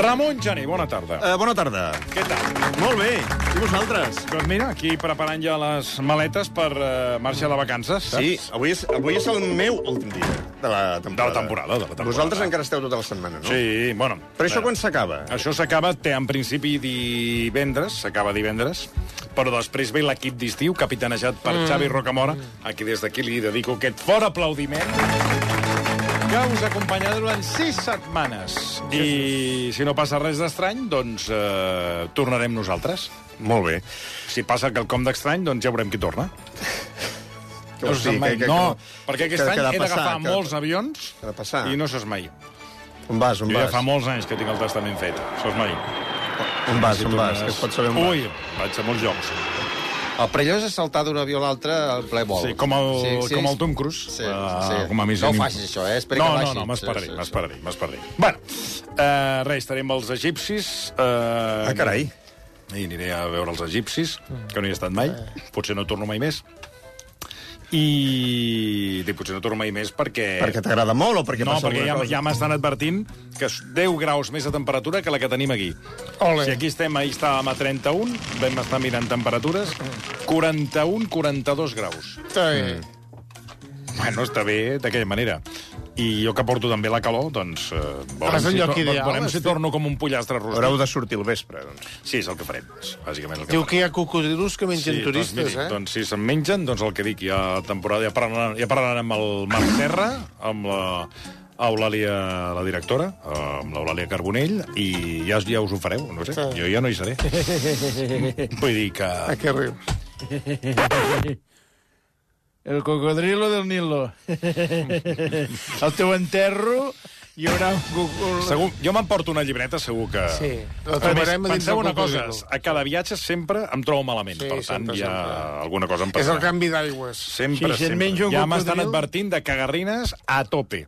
Ramon Gené, bona tarda. Uh, bona tarda. Què tal? Molt bé. I vosaltres? Doncs mira, aquí preparant ja les maletes per uh, marxar de vacances, saps? Sí, avui és, avui és el meu últim dia de la temporada. De la temporada, de la temporada. Vosaltres encara esteu tota la setmana, no? Sí, bueno. Però això bueno. quan s'acaba? Això s'acaba, té en principi divendres, s'acaba divendres, però després ve l'equip d'estiu, capitanejat per mm. Xavi Rocamora, a qui des d'aquí li dedico aquest fort aplaudiment que us acompanyarà durant sis setmanes. I si no passa res d'estrany, doncs eh, tornarem nosaltres. Molt bé. Si passa quelcom d'estrany, doncs ja veurem qui torna. Dir? sap mai. Que- que- no, que- perquè aquest que- any que he d'agafar que- molts avions que i no saps mai. On vas, on Jo ja vas? fa molts anys que tinc el testament fet. Saps mai. On vas, on vas? Que es pot saber on vas? Ui, vaig a molts llocs. El perillós és saltar d'un avió a l'altre al ple vol. Sí, com el, com el Tom Cruise. Sí, sí. Com a missió. No ho facis, això, eh? Espera no, que no, baixi. no, m'esperaré, Sí, sí, m'esperaré, m'esperaré. Bueno, eh, res, estaré amb els egipcis. Eh, Ah, carai. I aniré a veure els egipcis, que no hi he estat mai. Potser no torno mai més. I dic, potser no torno mai més perquè... Perquè t'agrada molt o perquè no, passa perquè ja, cosa? ja m'estan advertint que és 10 graus més de temperatura que la que tenim aquí. Ole. Si aquí estem, ahir estàvem a 31, vam estar mirant temperatures, 41, 42 graus. Sí. Bueno, està bé d'aquella manera. I jo que porto també la calor, doncs... Eh, veurem, és el lloc ideal, veurem si estic- torno com un pollastre rostit. Haureu de sortir al vespre, doncs. Sí, és el que farem. És bàsicament el que Diu farem. que hi ha cocodrilos que mengen Sí, turistes, doncs, miri, eh? doncs si se'n mengen, doncs el que dic, ja a temporada, ja parlarem, ja parlarem amb el Marc Serra, amb la Eulàlia, la directora, eh, amb l'Eulàlia Carbonell, i ja, ja us ho fareu, no sé, jo ja no hi seré. Vull dir que... A què rius? El cocodrilo del Nilo. Al teu enterro hi haurà un cocodrilo... Segur, jo m'emporto una llibreta, segur que... Sí, A la més, trobarem a dins penseu una cosa, a cada viatge sempre em trobo malament, Sí, per tant, sempre, ja sempre. alguna cosa em És passarà. el canvi d'aigües. Sempre, Si se'n sempre. ja m'estan advertint de cagarrines a tope.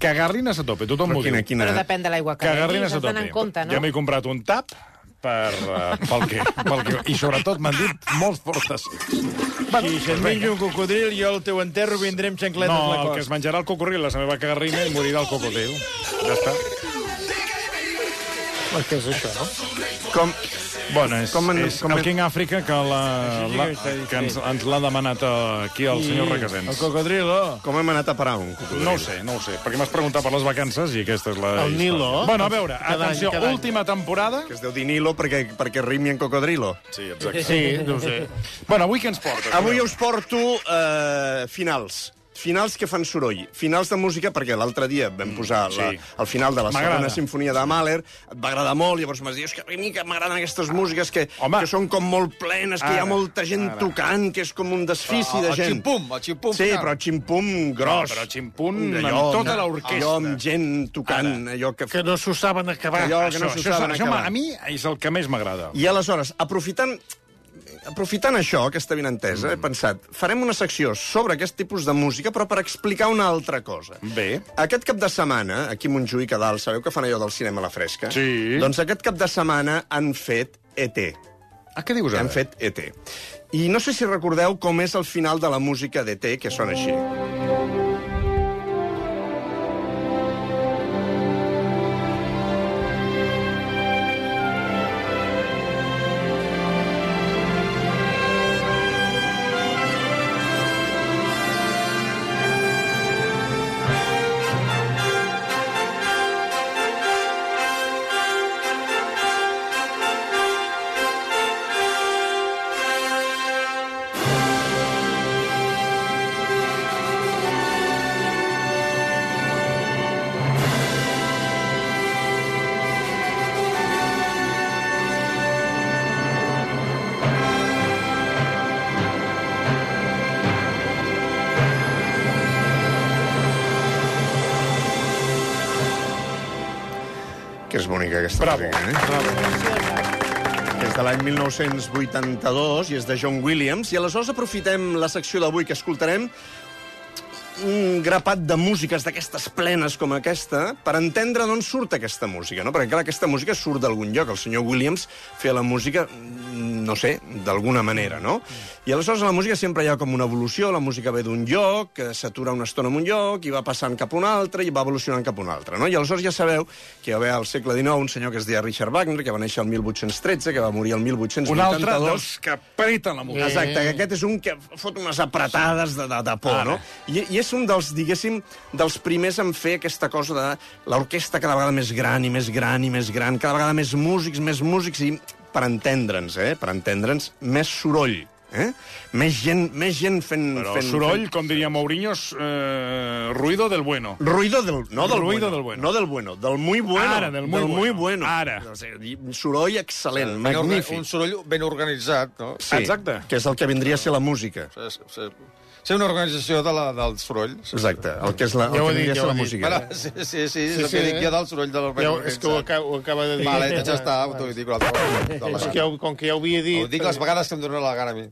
Cagarrines a tope, tothom Però m'ho diu. quina... Però depèn de l'aigua que Cagarrines a tope. compte, no? Ja m'he comprat un tap per, uh, pel, que, pel que... I sobretot m'han dit molts fortes. Si se'n menja un cocodril, jo al teu enterro vindrem xancletes No, a la el que es menjarà el cocodril, la meva cagarrina, i morirà el cocodril. Ja està. Què és això, no? Com... Bueno, és, Com en- és com el en- King Africa que, la, sí la, que ens, ens l'ha demanat eh, aquí el senyor El Requesens. cocodrilo. Com hem anat a parar un cocodril? No ho sé, no ho sé, perquè m'has preguntat per les vacances i aquesta és la El història. Nilo. Bueno, a veure, Cada any, atenció, any. última temporada... Que es deu dir Nilo perquè, perquè rimi en cocodrilo. Sí, exacte. Sí, no ho sé. Bueno, avui què ens portes? Avui us porto eh, finals. Finals que fan soroll. Finals de música, perquè l'altre dia vam posar sí. la, el final de la segona sinfonia de Mahler, et va agradar molt, llavors m'has dit, és que a mi que m'agraden aquestes músiques que, Home. que són com molt plenes, que hi Ara, ha molta gent ara. tocant, que és com un desfici El de gent. ximpum, el ximpum Sí, final. però ximpum gros. No, però ximpum Allò amb tota l'orquestra. Allò amb gent tocant, allò que... Que no s'ho saben acabar. Allò que Això, no això, s'ho saben això acabar. a mi és el que més m'agrada. I aleshores, aprofitant aprofitant això, aquesta benentesa, mm. he pensat, farem una secció sobre aquest tipus de música, però per explicar una altra cosa. Bé. Aquest cap de setmana, aquí a Montjuïc, a dalt, sabeu que fan allò del cinema a la fresca? Sí. Doncs aquest cap de setmana han fet E.T. Ah, què dius ara? Han fet E.T. I no sé si recordeu com és el final de la música d'E.T., que sona així. Que és bonica, aquesta Bravo. música, eh? Que és de l'any 1982 i és de John Williams. I aleshores aprofitem la secció d'avui que escoltarem un grapat de músiques d'aquestes plenes com aquesta per entendre d'on surt aquesta música, no? Perquè, clar, aquesta música surt d'algun lloc. El senyor Williams feia la música, no sé, d'alguna manera, no? I aleshores a la música sempre hi ha com una evolució, la música ve d'un lloc, que s'atura una estona en un lloc, i va passant cap a un altre, i va evolucionant cap a un altre, no? I aleshores ja sabeu que hi va haver al segle XIX un senyor que es deia Richard Wagner, que va néixer el 1813, que va morir el 1882. Un altre dels que apreten la música. Exacte, que aquest és un que fot unes apretades de, de, de por, Ara. no? I, I és un dels, diguéssim, dels primers en fer aquesta cosa de l'orquestra cada vegada més gran i més gran i més gran, cada vegada més músics, més músics, i per entendre'ns, eh? Per entendre'ns, més soroll. Eh? Més gent, més gent fent... Però fent soroll, Fent... com diria Mourinho, és, eh, ruido del bueno. Ruido del... No del Ruido bueno. del bueno. No del bueno, del muy bueno. Ara, del muy bueno. bueno. Ara. O sigui, soroll excel·lent, Ben orga- magnífic. Un soroll ben organitzat, no? Sí, Exacte. Que és el que vindria a ser la música. Ser, ser, ser una organització de la, del soroll. Exacte, el que és la, el Ja ho que dit, ja ho la música. Bueno, sí, sí, sí, sí, Sí, és el sí, que dic eh? jo del soroll de ben Ja, ho- és que ho, acaba, ho acaba de dir. Vale, doncs ja està, t'ho dic un altre cop. És que ja, ho- com que ja ho havia dit... Ho dic les vegades que em donen la gana a mi.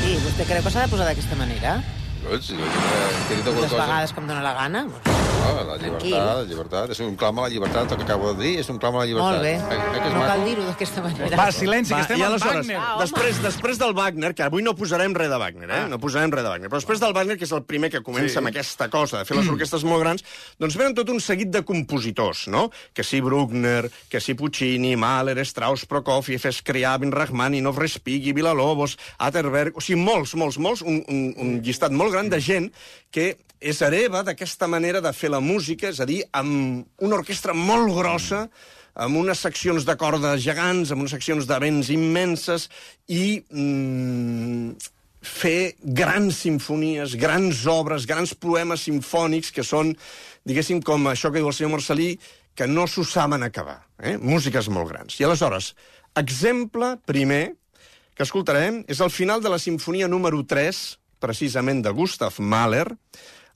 Sí, vostè creu que s'ha de posar d'aquesta manera? Jo dic, eh, que he dit alguna cosa. vegades que em dóna la gana? No, la llibertat, la llibertat. És un clam a la llibertat, el que acabo de dir, és un clam a la llibertat. Molt bé. Eh, eh, que és No maco? cal dir-ho d'aquesta manera. Va, silenci, que estem amb Wagner. Ah, després, després del Wagner, que avui no posarem res de Wagner, eh? Ah. No posarem res de Wagner, però després del Wagner, que és el primer que comença Sí. amb aquesta cosa, de fer les orquestres molt grans, doncs venen tot un seguit de compositors, no? Que si Bruckner, que si Puccini, Mahler, Strauss, Prokofiev, Scriabin, Rachmaninoff, Respighi, Villalobos, Atterberg... O sigui, molts, molts, molts, un, un, un llistat molt gran de gent que és hereva d'aquesta manera de fer la música, és a dir, amb una orquestra molt grossa, amb unes seccions de cordes gegants, amb unes seccions de vents immenses, i mm, fer grans simfonies, grans obres, grans poemes sinfònics que són, diguéssim, com això que diu el senyor Marcelí, que no s'ho saben acabar. Eh? Músiques molt grans. I aleshores, exemple primer que escoltarem és el final de la sinfonia número 3, precisament de Gustav Mahler,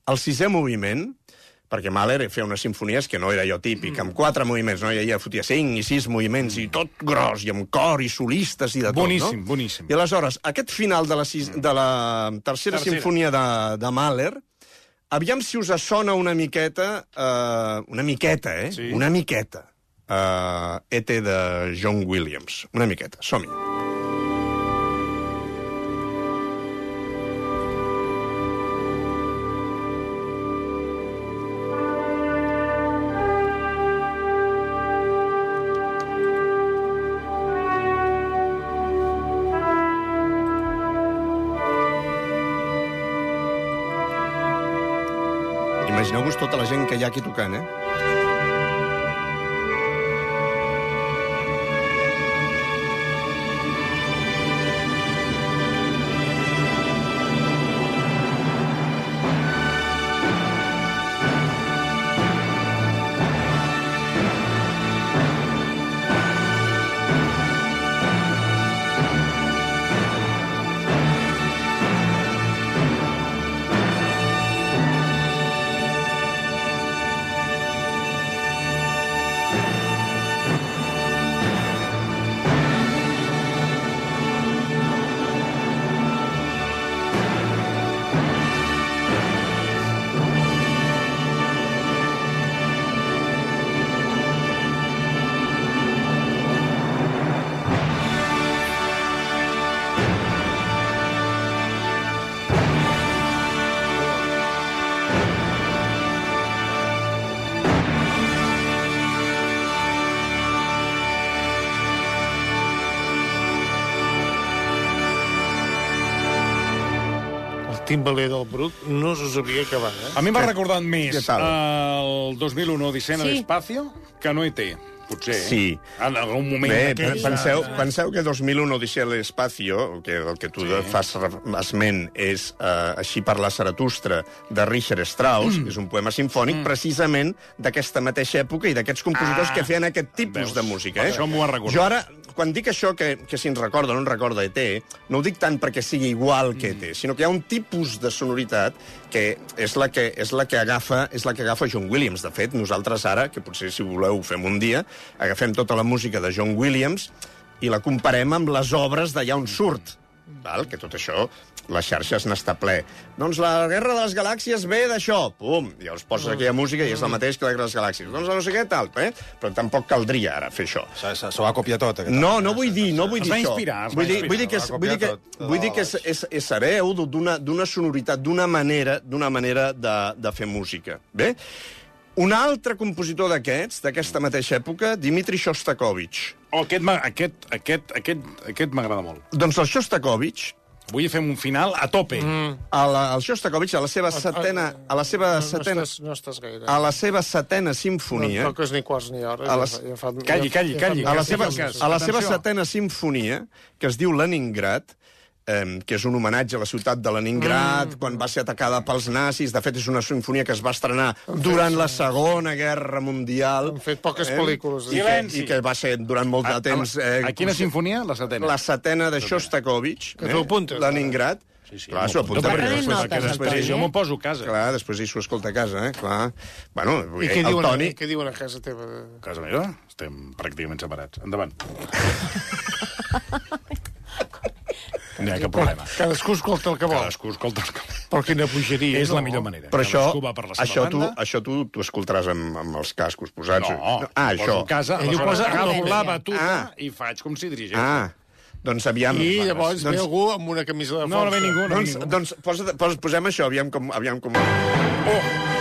el sisè moviment, perquè Mahler feia unes sinfonies que no era jo típic, amb quatre moviments, no? I ella fotia cinc i sis moviments, i tot gros, i amb cor, i solistes, i de tot, Boníssim, no? boníssim. I aleshores, aquest final de la, sis, de la tercera, Tercera. sinfonia de, de Mahler, aviam si us sona una miqueta, eh, una miqueta, eh? Sí. Una miqueta. Uh, E.T. de John Williams. Una miqueta, som-hi. Imagineu-vos tota la gent que hi ha aquí tocant, eh? Timbaler del Bruc no se sabia acabar, eh? A mi m'ha recordat més el 2001 Odissena Sí. d'Espacio que no hi té. Potser. Sí. En algun moment Bé, d'aquests, penseu, eh, penseu que 2001 Odissea a l'Espacio, que el que tu sí. fas esment és uh, Així per la Zaratustra, de Richard Strauss, mm. és un poema sinfònic, mm. precisament d'aquesta mateixa època i d'aquests compositors Ah, que feien aquest tipus veus? de música. Eh? això m'ho ha recordat. Jo ara, quan dic això, que, que si ens recorda o no ens recorda ET, no ho dic tant perquè sigui igual que ET, sinó que hi ha un tipus de sonoritat que és la que, és la que agafa és la que agafa John Williams. De fet, nosaltres ara, que potser si voleu ho fem un dia, agafem tota la música de John Williams i la comparem amb les obres d'allà on surt. Val? Que tot això, les xarxes n'està ple. Doncs la Guerra de les Galàxies ve d'això. Pum! I llavors poses aquella música i és el mateix que la Guerra de les Galàxies. Doncs no sé què, tal, eh? Però tampoc caldria ara fer això. Se va copiar tot. Aquest No, no vull dir, no vull Es dir va això. inspirar, es va vull dir, inspirar. vull dir que vull dir que, vull dir que és, és, és hereu d'una d'una sonoritat, d'una manera, d'una manera de, de fer música. Bé? Un altre compositor d'aquests, d'aquesta mateixa època, Dimitri Shostakovich. Oh, aquest aquest, aquest, aquest, aquest m'agrada molt. Doncs el Shostakovich, Avui fem un final a tope. Mm. a la, el Shostakovich, a la seva setena, a la seva No, no, setena, estàs, no estàs gaire. a la seva setena no sinfonia, toques ni quarts ni hores. A les- Ja, fa, Calli, calli, calli. a la seva, a la seva setena sinfonia, que es diu Leningrad, eh, que és un homenatge a la ciutat de Leningrad, mm. quan va ser atacada pels nazis. De fet, és una sinfonia que es va estrenar durant la Segona Guerra Mundial. Han fet poques pel·lícules. I que. I que va ser durant molt de temps... A, a, a quina com- sinfonia? La setena. La setena de Shostakovich. Que t'ho apuntes, Leningrad. Sí, sí, Clar, s'ho apunta perquè després, Notes, perquè el després, Toni, jo eh? m'ho poso a casa. clar, després ell s'ho escolta a casa, eh? Clar. Bueno, I què diuen, Toni... què diuen a casa teva? A casa meva estem pràcticament separats. Endavant. No hi ha cap problema. Cadascú escolta el que vol. Cadascú escolta el que... Però quina bogeria. És no? la millor manera. Però això, Cadascú va per la seva això, tu, això tu, tu escoltaràs amb, amb els cascos posats. No, ah, ho poso això. a casa, Ell ho posa amb la batuta Ah. i faig com si dirigés. Ah, doncs aviam... I llavors ve doncs, algú amb una camisa de No, no ve força. ningú, no ve doncs, ningú. doncs posa, posa, posem això, aviam com... Aviam com... Oh!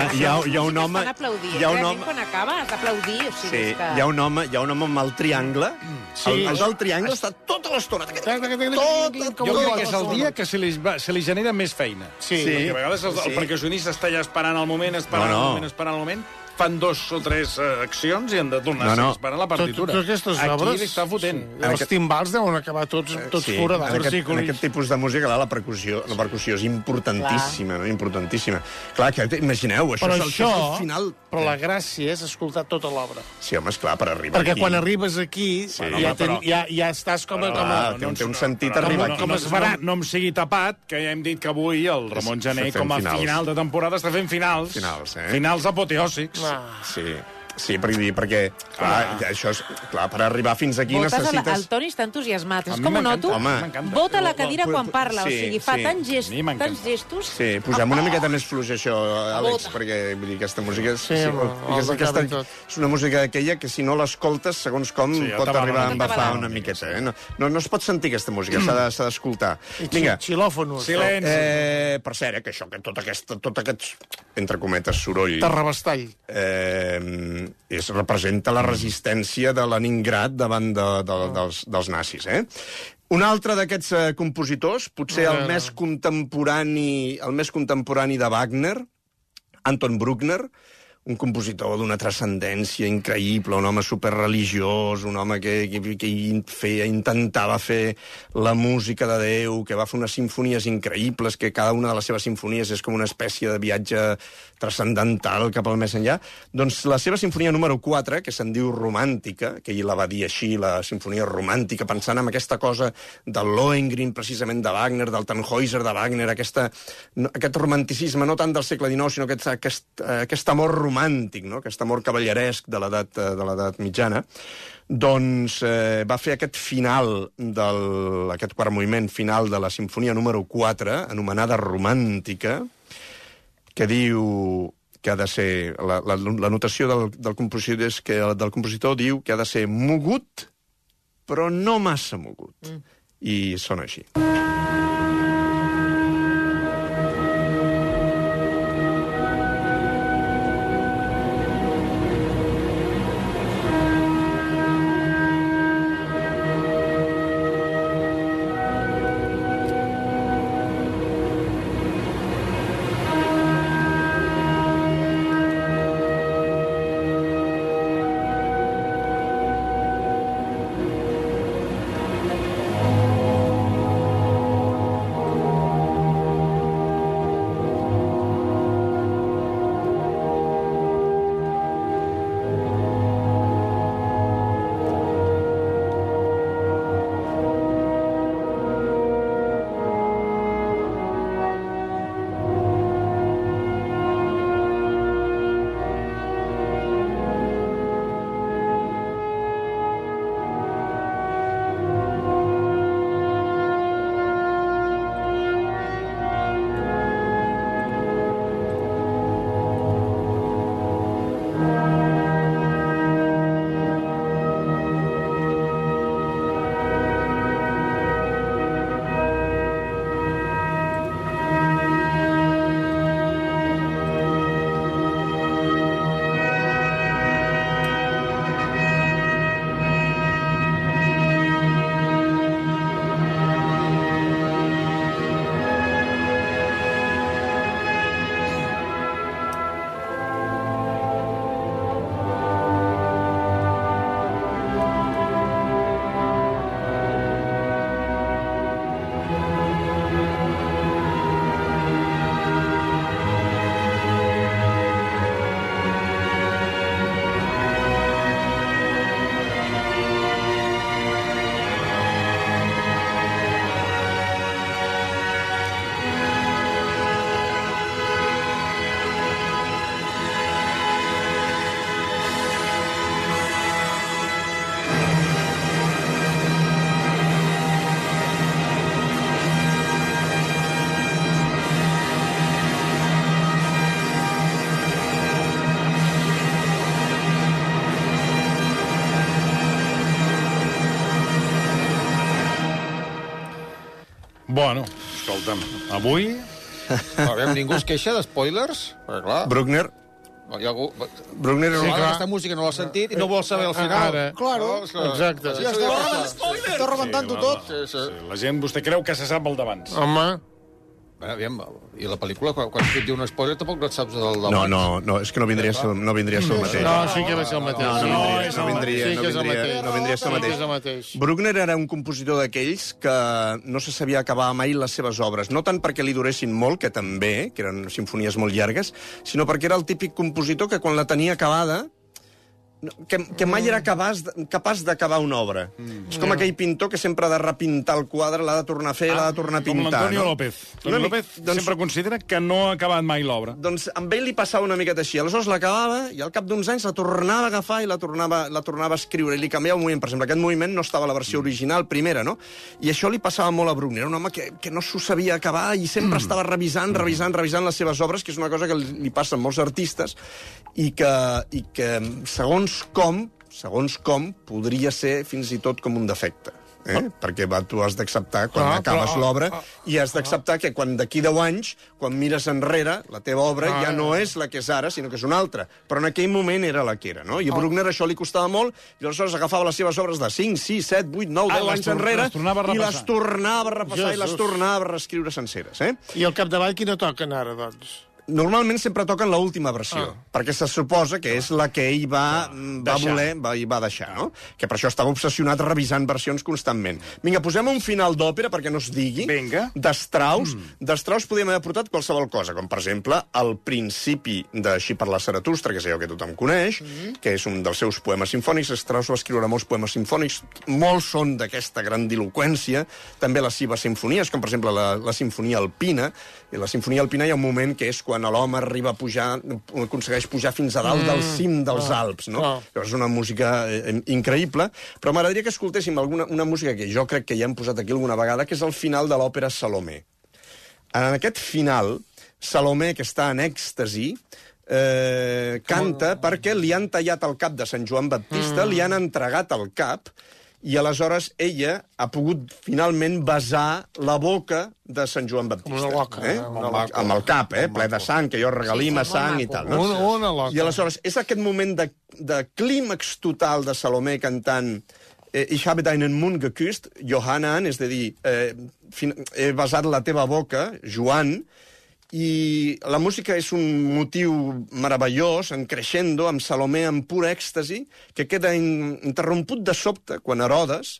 Ha, hi ha, hi ha un home... Estan aplaudint. Hi ha un eh? home... Quan acaba, has d'aplaudir. O sigui, Sí, que... hi ha un home, hi ha un home amb el triangle. Sí. El, el del triangle està tota l'estona. Tot, tot, Jo crec que és el dia que se li, va, se li genera més feina. Sí. Sí. Perquè a vegades el, el Sí. percussionista està allà esperant el moment, esperant No, no. el moment, esperant el moment. Fan dos o tres eh, accions i han de tornar No, no. a esperar la Tot, partitura. totes aquestes Aquí obres... està fotent. Sí, els timbals deuen acabar tots, tots Sí, foradats. en aquest, en aquest tipus de música, clar, la percussió, la percussió és importantíssima, no? Importantíssima. Clar, que imagineu, això Però és el, això... és el final... Però la gràcia és escoltar tota l'obra. Sí, home, esclar, per arribar Perquè aquí... quan arribes aquí Sí, ja, ten, però- ja, ja estàs com. Però, Com a clar, té, un- té un sentit Però arribar no, aquí. no, com es farà. no, no em sigui tapat, que ja hem dit que avui el Ramon Gené, com a finals. final de temporada, està fent finals. Finals, eh? Finals apoteòsics. Ah. Sí, sí, per dir, perquè, clar, ja, això és, clar, per arribar fins aquí Votes necessites... el Toni està entusiasmat. És com ho noto. Vota la cadira quan parla. sí, o sigui, fa sí. tants, gest, tants gestos. Sí, posem una miqueta més fluix, això, Àlex, Vota. perquè vull dir, aquesta música... És, Sí, home, és, els aquesta, tot. és una música aquella que si no l'escoltes, segons com, Sí, sí, pot arribar a una mica. embafar una miqueta. Eh? No, no, no es pot sentir aquesta música, s'ha de- s'ha d'escoltar. Vinga, Xilòfonos. Silenci. eh, per cert, eh, que això, que tot, aquesta, tot aquest, entre cometes, soroll... Terrabastall. eh, és, representa la resistència de Leningrad davant de, de, dels, dels nazis. Eh? Un altre d'aquests eh, compositors, potser el més contemporani, el més contemporani de Wagner, Anton Bruckner, un compositor d'una transcendència increïble, un home superreligiós, un home que, que, que feia, intentava fer la música de Déu, que va fer unes sinfonies increïbles, que cada una de les seves sinfonies és com una espècie de viatge transcendental cap al més enllà. Doncs la seva sinfonia número 4, que se'n diu Romàntica, que ell la va dir així, la sinfonia romàntica, pensant en aquesta cosa del Lohengrin, precisament de Wagner, del Tannhäuser de Wagner, aquesta, no, aquest romanticisme, no tant del segle XIX, sinó aquest, aquest, aquest amor romàntic, no? aquest amor cavalleresc de l'edat de l'edat mitjana, doncs eh, va fer aquest final, del, aquest quart moviment final de la sinfonia número 4, anomenada Romàntica, que diu que ha de ser... La, la, la notació del, del compositor és que del compositor diu que ha de ser mogut, però no massa mogut. Mm. I sona així. Bueno, escolta'm, avui... A veure, ningú es queixa d'espoilers? Perquè, clar, Bruckner, hi ha algú... Bruckner era Sí, clar. Aquesta música no l'ha sentit i no vol saber al final. Ara. Claro. Exacte. Ja està. Està rebentant-ho Sí, tot. Sí, sí. Sí, la gent, vostè creu que se sap el d'abans. Home, aviam, I la pel·lícula, quan, quan et diu un spoiler, tampoc no et saps el del No, no, no, és que no vindria a ser, no vindria a ser el mateix. No, sí que va ser el mateix. No, no vindria, no vindria, no vindria, no vindria a ser el Sí mateix. Bruckner era un compositor d'aquells que no se sabia acabar mai les seves obres, no tant perquè li duressin molt, que també, que eren sinfonies molt llargues, sinó perquè era el típic compositor que quan la tenia acabada no, que, que mai era capaç, de- capaç d'acabar una obra. Mm. És com aquell pintor que sempre ha de repintar el quadre, l'ha de tornar a fer, l'ha de tornar a Com pintar. l'Antonio no? López. Una Antonio mica- López doncs- sempre considera que no ha acabat mai l'obra. Doncs amb ell li passava una miqueta així. Aleshores l'acabava i al cap d'uns anys la tornava a agafar i la tornava, la tornava a escriure. I li canviava un moviment. Per exemple, aquest moviment no estava a la versió original, primera, no? I això li passava molt a Bruckner. Era un home que, que no s'ho sabia acabar i sempre estava revisant, revisant, revisant les seves obres, que és una cosa que li passa a molts artistes i que, i que segons com, segons com, podria ser fins i tot com un defecte. Eh? Perquè va, tu has d'acceptar quan Ah, acabes però- l'obra i has d'acceptar que quan d'aquí 10 anys, quan mires enrere, la teva obra Ah. ja no és la que és ara, sinó que és una altra. Però en aquell moment era la que era, no? I a Bruckner això li costava molt, i aleshores agafava les seves obres de 5, 6, 7, 8, 9, Ah, 10 les anys enrere les i les tornava a repassar i les tornava a reescriure senceres, eh? I al capdavall quina toquen ara, doncs? Normalment sempre toquen l'última versió, ah. perquè se suposa que és la que ell va, ah. va Deixar. voler va, i va deixar, no? Que per això estava obsessionat revisant versions constantment. Vinga, posem un final d'òpera perquè no es digui. Vinga. D'Strauss. Mm. D'Strauss podíem haver portat qualsevol cosa, com per exemple el principi de Així per la Zaratustra, que és allò que tothom coneix, mm. que és un dels seus poemes sinfònics. Strauss va escriure molts poemes sinfònics, molts són d'aquesta grandiloquència, també les seves sinfonies, com per exemple la, la sinfonia alpina. I la sinfonia alpina hi ha un moment que és quan l'home arriba a pujar, aconsegueix pujar fins a dalt mm. del cim dels Alps, no? Llavors és una música eh, increïble, però m'agradaria que escoltéssim alguna, una música que jo crec que ja hem posat aquí alguna vegada, que és el final de l'òpera Salomé. En aquest final, Salomé, que està en èxtasi, eh, canta perquè li han tallat el cap de Sant Joan Baptista, li han entregat el cap, i aleshores ella ha pogut finalment besar la boca de Sant Joan Baptista. Una loca, eh? eh? Una loca. Amb el cap, eh? ple de sang, que jo regalima Sí, sí, molt sang i maco. tal. No? Una, una loca. I aleshores, és aquest moment de, de clímax total de Salomé cantant eh, Ich habe deinen Mund geküsst, Johanan, és a dir, eh, fin, he besat la teva boca, Joan, i la música és un motiu meravellós, en crescendo, amb Salomé en pur èxtasi, que queda in, interromput de sobte quan Herodes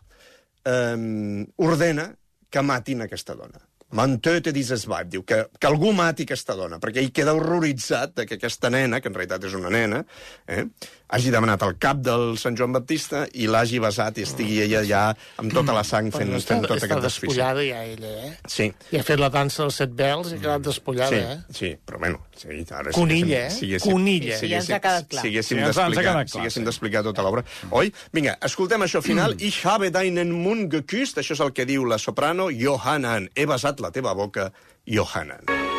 eh, ordena que matin aquesta dona. Man töte dieses Weib, diu que, que algú mati aquesta dona, perquè ell queda horroritzat de que aquesta nena, que en realitat és una nena, eh, hagi demanat el cap del Sant Joan Baptista i l'hagi besat i estigui ella ja amb tota la sang fent, Però fent tot està aquest desfici. despullada ja, ella, eh? Sí, I ha fet la dansa dels set vels i ha quedat despullada, sí, eh? sí, però bueno... Sí, ara Conilla, eh? Conilla. si Ja ens ha haguéssim- quedat clar. Si haguéssim Sí, ha- ens ha d'explicar quedat clar, haguéssim sí. d'explicar tota l'obra. Oi? Vinga, escoltem això final. Ich habe deinen Mund geküsst. Això és el que diu la soprano Johanan. He besat la teva boca, Johanan.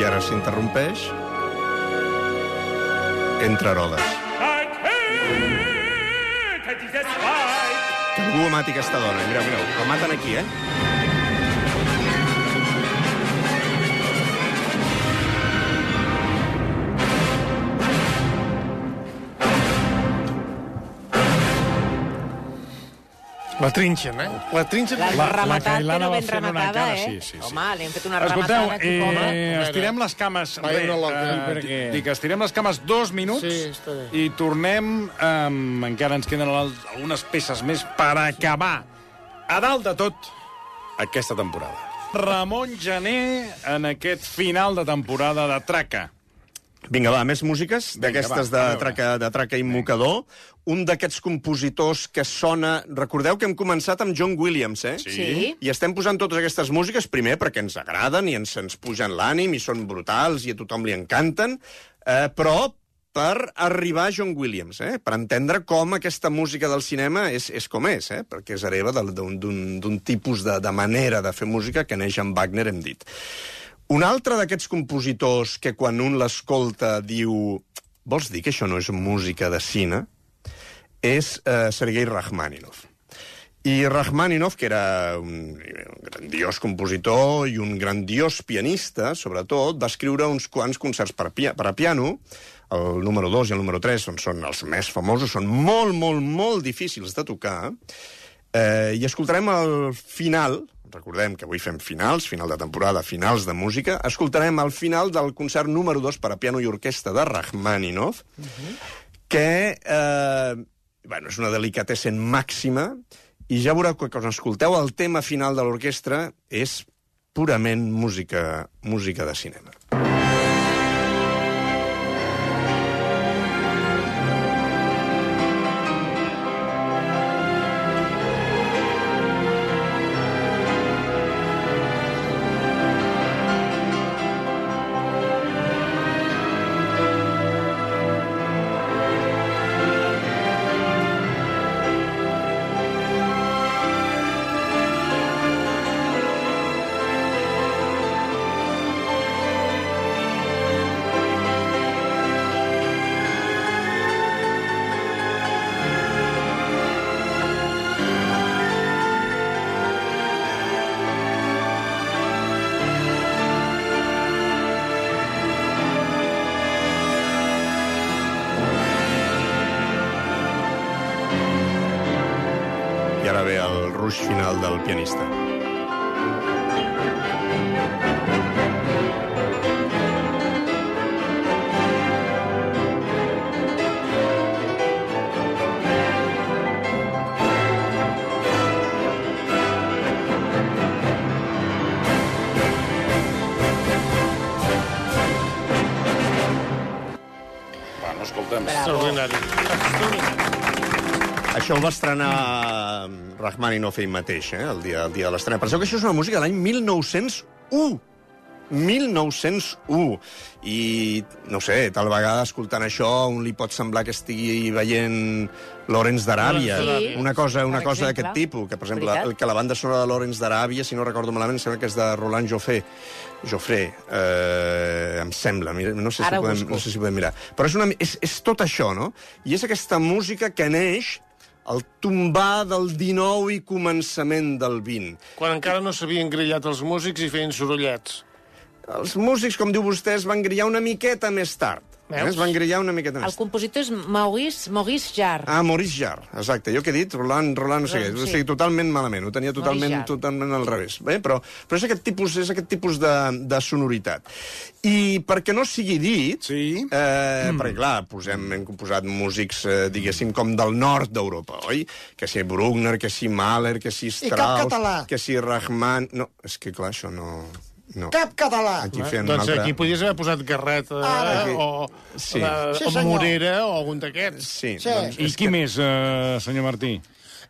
I ara s'interrompeix entre Herodes. Que algú mati aquesta dona. Mireu, mireu, el maten aquí, eh? La trinxen, eh? La trinxen... L'han La- la Cailana però va ben fer una rematada, eh? sí, sí, sí. Home, li hem fet una Escolteu, rematada aquí, eh, home. estirem les cames... Vai, Re, la- eh, per què? dic, estirem les cames dos minuts Sí, i tornem... Um, encara ens queden al- algunes peces més per acabar a dalt de tot aquesta temporada. Ramon Gené en aquest final de temporada de Traca. Vinga, va, més músiques d'aquestes de, traca, de traca i mocador. Un d'aquests compositors que sona... Recordeu que hem començat amb John Williams, eh? Sí. I estem posant totes aquestes músiques, primer, perquè ens agraden i ens, ens pugen l'ànim i són brutals i a tothom li encanten, eh, però per arribar a John Williams, eh? per entendre com aquesta música del cinema és, és com és, eh? perquè és hereva del- d'un d'un- d'un tipus de, de manera de fer música que neix amb Wagner, hem dit. Un altre d'aquests compositors que quan un l'escolta diu vols dir que això no és música de cine? És eh, Sergei Rachmaninov. I Rachmaninov, que era un grandiós compositor i un grandiós pianista, sobretot, va escriure uns quants concerts per, pia per a piano, el número 2 i el número 3 són, són els més famosos, són molt, molt, molt difícils de tocar, eh, i escoltarem el final, recordem que avui fem finals, final de temporada, finals de música, escoltarem el final del concert número 2 per a piano i orquestra de Rachmaninov, que eh, bueno, és una delicatessen màxima, i ja veureu que quan escolteu el tema final de l'orquestra és purament música, música de cinema. Ruix final del pianista. Això ho va estrenar Rachmaninoff ell mateix, eh, el dia, el dia de l'estrena. Penseu que això és una música de l'any 1901. 1901. I, no sé, tal vegada escoltant això un li pot semblar que estigui veient Lorenz d'Aràbia. Sí. Una cosa, una Per cosa d'aquest tipus, que, per exemple, el, que la banda sonora de Lorenz d'Aràbia, si no recordo malament, sembla que és de Roland Joffé. Joffre, eh, em sembla, no sé, si Ara podem, busco. no sé si podem mirar. Però és, una, és, és tot això, no? I és aquesta música que neix al tombar del 19 i començament del 20. Quan encara no s'havien grillat els músics i feien sorollets. Els músics, com diu vostè, es van grillar una miqueta més tard. Eh? Veus? Es van grillar una miqueta El més tard. compositor és Maurice, Maurice Jarre. Ah, Maurice Jarre, exacte. Jo que he dit, Roland, Roland no sé què, Sí. o sigui, totalment malament, ho tenia totalment, totalment al revés. Bé, però, però és aquest tipus, és aquest tipus de, de sonoritat. I perquè no sigui dit, Sí. eh, perquè clar, posem, hem composat músics, eh, diguéssim, com del nord d'Europa, oi? Que si Bruckner, que si Mahler, que si cap Strauss, català. que si Rahman... No, és que clar, això no... no. Cap català. Aquí fent doncs un altre... aquí podies haver posat Garret eh, Ara. o, Sí. eh, Sí, o. Morera o algun d'aquests. Sí, Sí. doncs I qui més, eh, senyor Martí?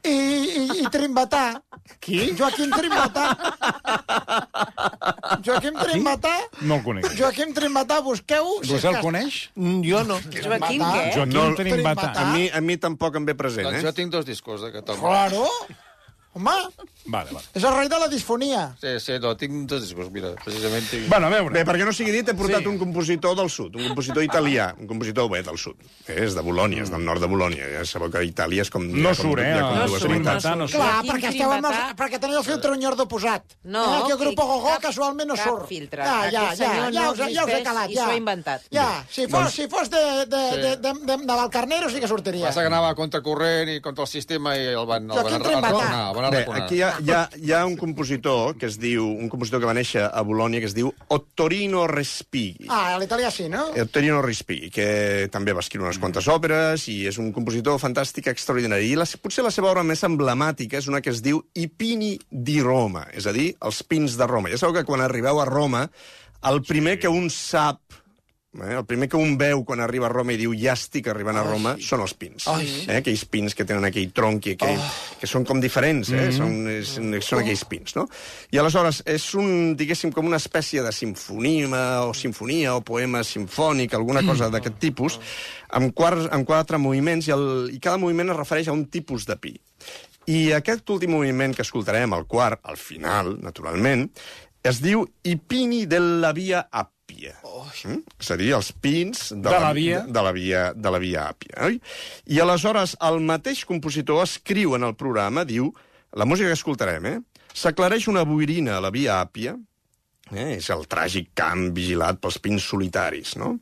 I, i, i Trimbatà. Qui? Joaquim Trimbatà. Joaquim Trimbatà. No el conec. Joaquim Trimbatà, busqueu... si Vostè el que- coneix? Mm, Jo no. Joaquim, què? Joaquim No, Trimbatà. Trimbatà. A mi, a mi tampoc em ve present, Doncs eh? jo tinc dos discos de Catalunya. Claro. Home, Vale, vale. és el rei de la disfonia. Sí, sí, no, tinc dos discos, mira, precisament tinc... Bueno, a veure. Bé, perquè no sigui dit, he portat Sí. un compositor del sud, un compositor italià, un compositor bé del sud. És de Bolònia, és del nord de Bolònia. Ja sabeu que Itàlia és com... No com- surt, eh? com No surt, no no surt. surt. Clar, perquè, esteu amb els, perquè teniu el filtre Ñordo posat. No, eh, aquí el grup Gogó cap- casualment no cap surt. filtre. Ja, ja, ja, ja, no us, ja us he calat, i ja. s'ho ha inventat. Ja, si fos, si fos de, de, de, de, de, de Valcarnero sí que sortiria. Passa que anava contra corrent i contra el sistema i el van, el Jo van, aquí el van entrem arraconar. El van Bé, arraconar. aquí hi ha, hi, ha, hi ha un compositor que es diu, un compositor que va néixer a Bolònia que es diu Ottorino Respighi. Ah, a l'italià sí, no? Ottorino Respighi, que també va escriure unes quantes òperes i és un compositor fantàstic extraordinari. I la, potser la seva obra més emblemàtica és una que es diu I pini di Roma, és a dir, els pins de Roma. Ja sabeu que quan arribeu a Roma, el primer que un sap Eh? El primer que un veu quan arriba a Roma i diu ja estic arribant a Roma són els pins. Eh? Aquells pins que tenen aquell tronc i aquell, que són com diferents, eh? són, és, són aquells pins, no? I aleshores és un, diguéssim, com una espècie de sinfonia o sinfonia o poema sinfònic, alguna cosa d'aquest tipus, amb, quatre, amb quatre moviments i, el, i cada moviment es refereix a un tipus de pi. I aquest últim moviment que escoltarem, el quart, al final, naturalment, es diu I pini della via Appia. Mm? És a dir, els pins de, De la via. De, de la via, de la via Àpia. Oi? I aleshores el mateix compositor escriu en el programa, diu, la música que escoltarem, eh? S'aclareix una boirina a la via Àpia, eh? és el tràgic camp vigilat pels pins solitaris, no?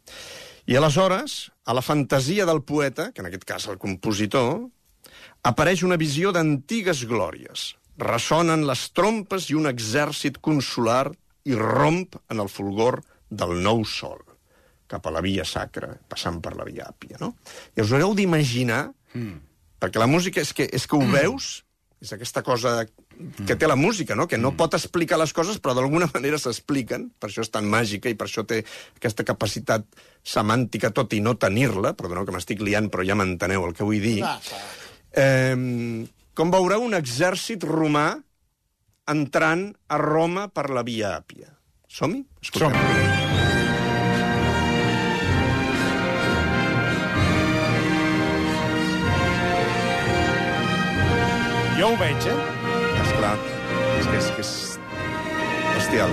I aleshores, a la fantasia del poeta, que en aquest cas el compositor, apareix una visió d'antigues glòries. Ressonen les trompes i un exèrcit consular irromp en el fulgor del nou sol, cap a la via sacra, passant per la via àpia, no? I us haureu d'imaginar, mm. perquè la música és que, és que ho veus, és aquesta cosa que té la música, no? que no pot explicar les coses, però d'alguna manera s'expliquen, per això és tan màgica i per això té aquesta capacitat semàntica, tot i no tenir-la, perdoneu que m'estic liant, però ja m'enteneu el que vull dir. Ah. Eh, com veureu, un exèrcit romà entrant a Roma per la via Àpia. Som-hi? Som Jo ho veig, eh? Esclar, és que és, que és bestial.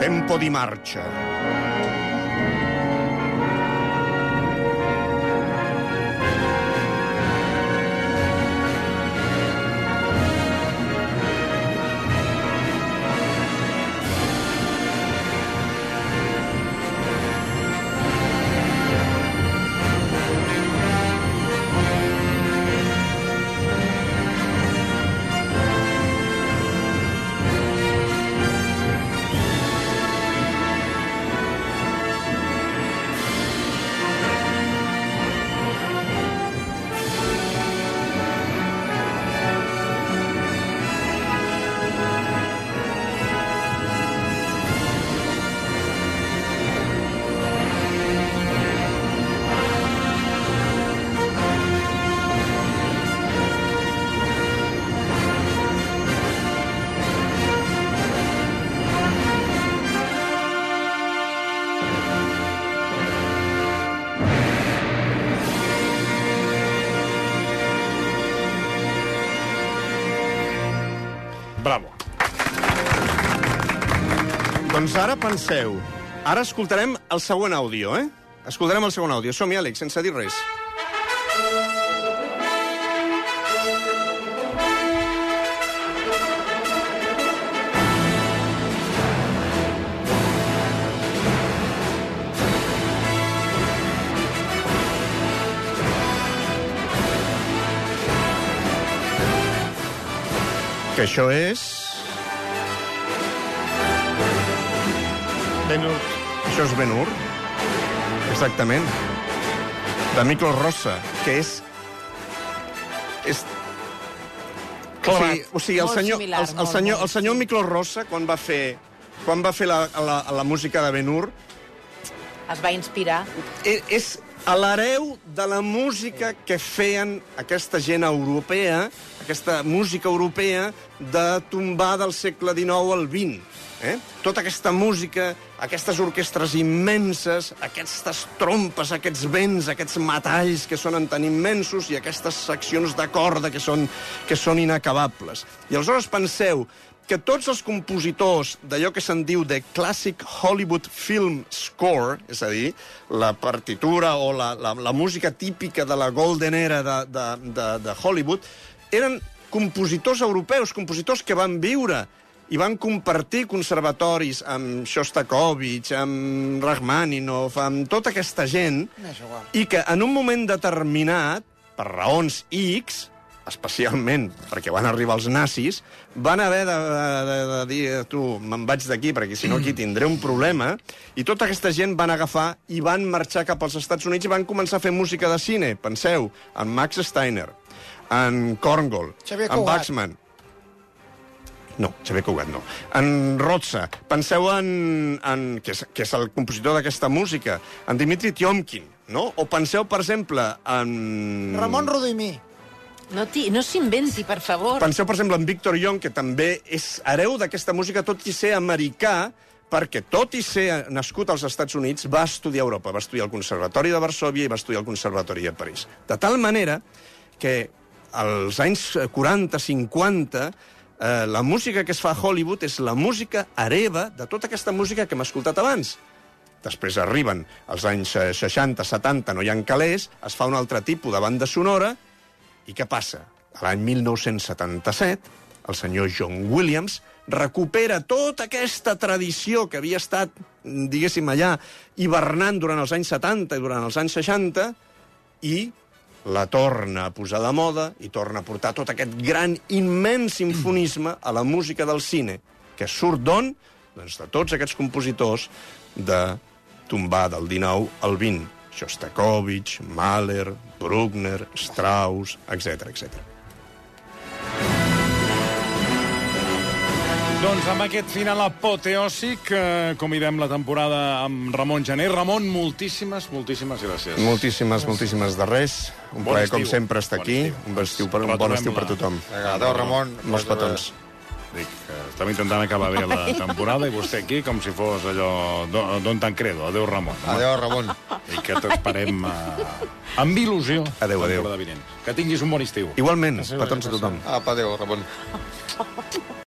Tempo di marcia. Doncs ara penseu. Ara escoltarem el següent àudio, eh? Escoltarem el següent àudio. Som-hi, Àlex, sense dir res. Que això és... Ben-Hur. Això és Ben-Hur. Exactament. De Miklos Rossa, que és... És... O sigui, o sigui el, Molt senyor, similar, el, el, molt, senyor, molt, el senyor Miklos Rossa, quan va fer, quan va fer la, la, la música de Ben-Hur, Es va inspirar. és, és a l'hereu de la música que feien aquesta gent europea, aquesta música europea de tombar del segle XIX al XX. Eh? Tota aquesta música, aquestes orquestres immenses, aquestes trompes, aquests vents, aquests metalls que sonen tan immensos i aquestes seccions de corda que són, que són inacabables. I aleshores penseu que tots els compositors d'allò que se'n diu de Classic Hollywood Film Score, és a dir, la partitura o la, la, la música típica de la Golden Era de, de, de, de Hollywood, eren compositors europeus, compositors que van viure i van compartir conservatoris amb Shostakovich, amb Rachmaninoff, amb tota aquesta gent, i que en un moment determinat, per raons X, especialment perquè van arribar els nazis, van haver de, de, de dir tu, me'n vaig d'aquí, perquè si no aquí tindré un problema, i tota aquesta gent van agafar i van marxar cap als Estats Units i van començar a fer música de cine. Penseu, en Max Steiner, en Korngold, Xavier en Cugat. Baxman, no, Xavier Cugat no. En Rotsa. Penseu en... en que, és, que és el compositor d'aquesta música. En Dimitri Tiomkin, no? O penseu, per exemple, en... Ramon Rodimí. No, ti- no s'inventi, per favor. Penseu, per exemple, en Victor Young, que també és hereu d'aquesta música, tot i ser americà, perquè, tot i ser nascut als Estats Units, va estudiar a Europa. Va estudiar al Conservatori de Varsovia i va estudiar al Conservatori de París. De tal manera que als anys 40-50 eh, la música que es fa a Hollywood és la música hereva de tota aquesta música que hem escoltat abans. Després arriben els anys eh, 60-70, no hi ha calés, es fa un altre tipus de banda sonora, i què passa? L'any 1977, el senyor John Williams recupera tota aquesta tradició que havia estat, diguéssim, allà hivernant durant els anys 70 i durant els anys 60 i la torna a posar de moda i torna a portar tot aquest gran, immens sinfonisme a la música del cine, que surt d'on? Doncs de tots aquests compositors de tombar del 19 al 20. Shostakovich, Mahler, Bruckner, Strauss, etc etc. Doncs amb aquest final apoteòsic eh, convidem la temporada amb Ramon Gené. Ramon, moltíssimes, moltíssimes gràcies. Moltíssimes, moltíssimes de res. Un Bon plaer, estiu. com sempre, estar Bon aquí. estiu. Un bon estiu per, un bon estiu per tothom. Adéu, Ramon. Molts petons. Dic, que estem intentant acabar bé la temporada i vostè aquí com si fos allò d'on Don Tancredo. Adéu, Ramon. Adéu, Ramon. I que t'esperem eh, amb il·lusió. Adéu, adéu. Que tinguis un bon estiu. Igualment, petons a tothom. Apa, adéu, Ramon.